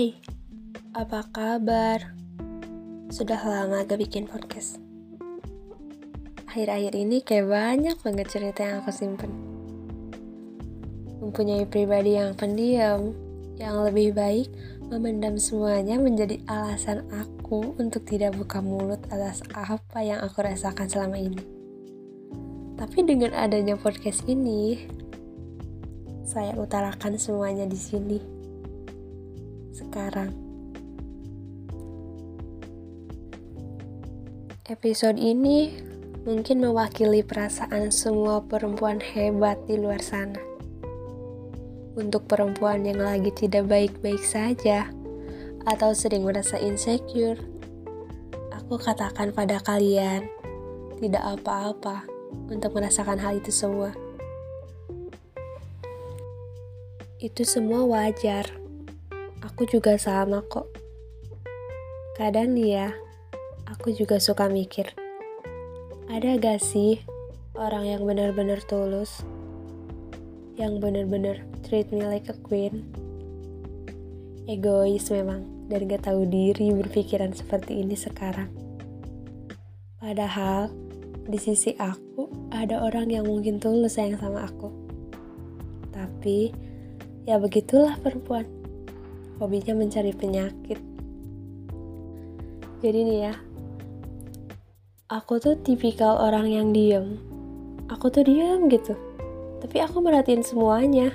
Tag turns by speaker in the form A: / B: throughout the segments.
A: Hai, apa kabar? Sudah lama gak bikin podcast. Akhir-akhir ini kayak banyak banget cerita yang aku simpen. Mempunyai pribadi yang pendiam, yang lebih baik memendam semuanya menjadi alasan aku untuk tidak buka mulut atas apa yang aku rasakan selama ini. Tapi dengan adanya podcast ini, saya utarakan semuanya di sini sekarang. Episode ini mungkin mewakili perasaan semua perempuan hebat di luar sana. Untuk perempuan yang lagi tidak baik-baik saja atau sering merasa insecure, aku katakan pada kalian, tidak apa-apa untuk merasakan hal itu semua. Itu semua wajar Aku juga sama kok. Kadang ya, aku juga suka mikir. Ada gak sih orang yang benar-benar tulus? Yang benar-benar treat me like a queen? Egois memang, dan gak tahu diri berpikiran seperti ini sekarang. Padahal, di sisi aku, ada orang yang mungkin tulus sayang sama aku. Tapi, ya begitulah perempuan hobinya mencari penyakit. Jadi nih ya, aku tuh tipikal orang yang diem. Aku tuh diem gitu, tapi aku merhatiin semuanya.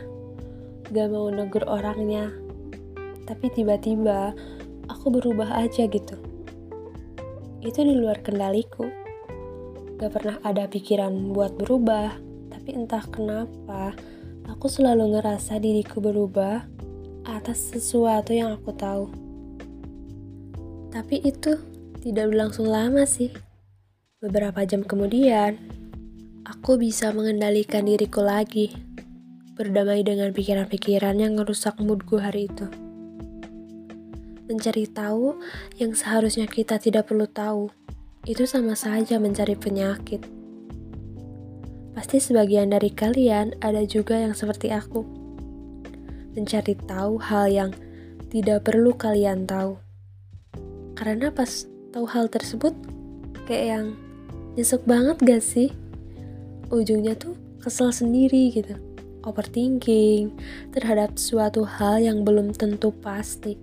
A: Gak mau negur orangnya, tapi tiba-tiba aku berubah aja gitu. Itu di luar kendaliku. Gak pernah ada pikiran buat berubah, tapi entah kenapa aku selalu ngerasa diriku berubah atas sesuatu yang aku tahu. Tapi itu tidak berlangsung lama sih. Beberapa jam kemudian, aku bisa mengendalikan diriku lagi, berdamai dengan pikiran-pikiran yang merusak moodku hari itu. Mencari tahu yang seharusnya kita tidak perlu tahu, itu sama saja mencari penyakit. Pasti sebagian dari kalian ada juga yang seperti aku mencari tahu hal yang tidak perlu kalian tahu. Karena pas tahu hal tersebut, kayak yang nyesek banget gak sih? Ujungnya tuh kesel sendiri gitu. Overthinking terhadap suatu hal yang belum tentu pasti.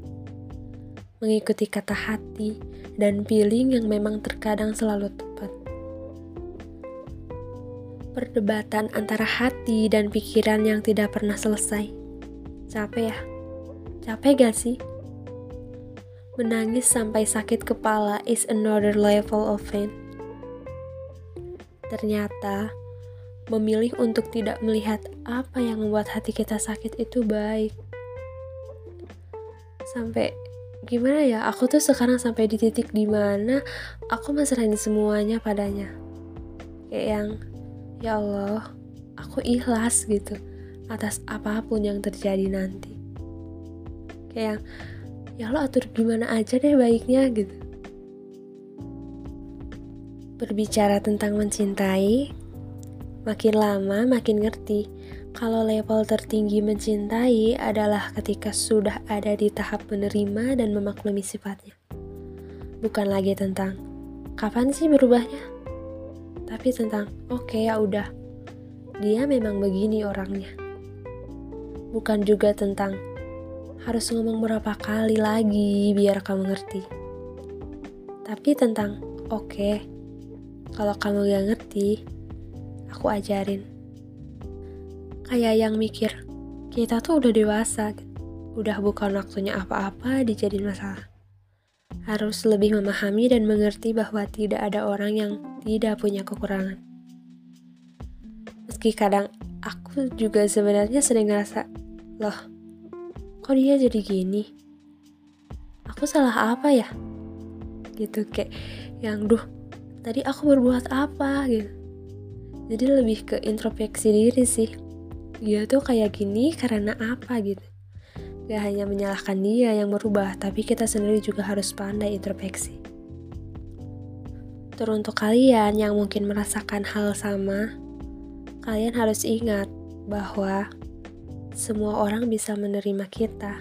A: Mengikuti kata hati dan feeling yang memang terkadang selalu tepat. Perdebatan antara hati dan pikiran yang tidak pernah selesai Capek ya? Capek gak sih? Menangis sampai sakit kepala is another level of pain. Ternyata, memilih untuk tidak melihat apa yang membuat hati kita sakit itu baik. Sampai gimana ya? Aku tuh sekarang sampai di titik di mana aku masrahin semuanya padanya. Kayak yang ya Allah, aku ikhlas gitu atas apa pun yang terjadi nanti. Kayak ya lo atur gimana aja deh baiknya gitu. Berbicara tentang mencintai makin lama makin ngerti kalau level tertinggi mencintai adalah ketika sudah ada di tahap menerima dan memaklumi sifatnya. Bukan lagi tentang kapan sih berubahnya? Tapi tentang oke okay, ya udah. Dia memang begini orangnya bukan juga tentang harus ngomong berapa kali lagi biar kamu ngerti. Tapi tentang, oke, okay, kalau kamu gak ngerti, aku ajarin. Kayak yang mikir, kita tuh udah dewasa, udah bukan waktunya apa-apa dijadiin masalah. Harus lebih memahami dan mengerti bahwa tidak ada orang yang tidak punya kekurangan. Meski kadang aku juga sebenarnya sering ngerasa Loh, kok dia jadi gini? Aku salah apa ya? Gitu kayak yang duh, tadi aku berbuat apa gitu. Jadi lebih ke introspeksi diri sih. Dia tuh kayak gini karena apa gitu. Gak hanya menyalahkan dia yang merubah, tapi kita sendiri juga harus pandai introspeksi. Teruntuk kalian yang mungkin merasakan hal sama, kalian harus ingat bahwa semua orang bisa menerima kita.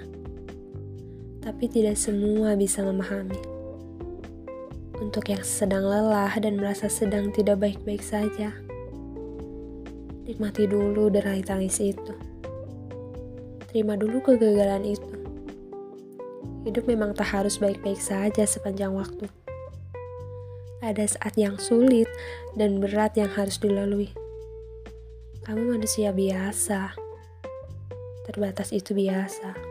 A: tapi tidak semua bisa memahami. Untuk yang sedang lelah dan merasa sedang tidak baik-baik saja, nikmati dulu derai tangis itu. Terima dulu kegagalan itu. Hidup memang tak harus baik-baik saja sepanjang waktu. Ada saat yang sulit dan berat yang harus dilalui. Kamu manusia biasa. Terbatas itu biasa.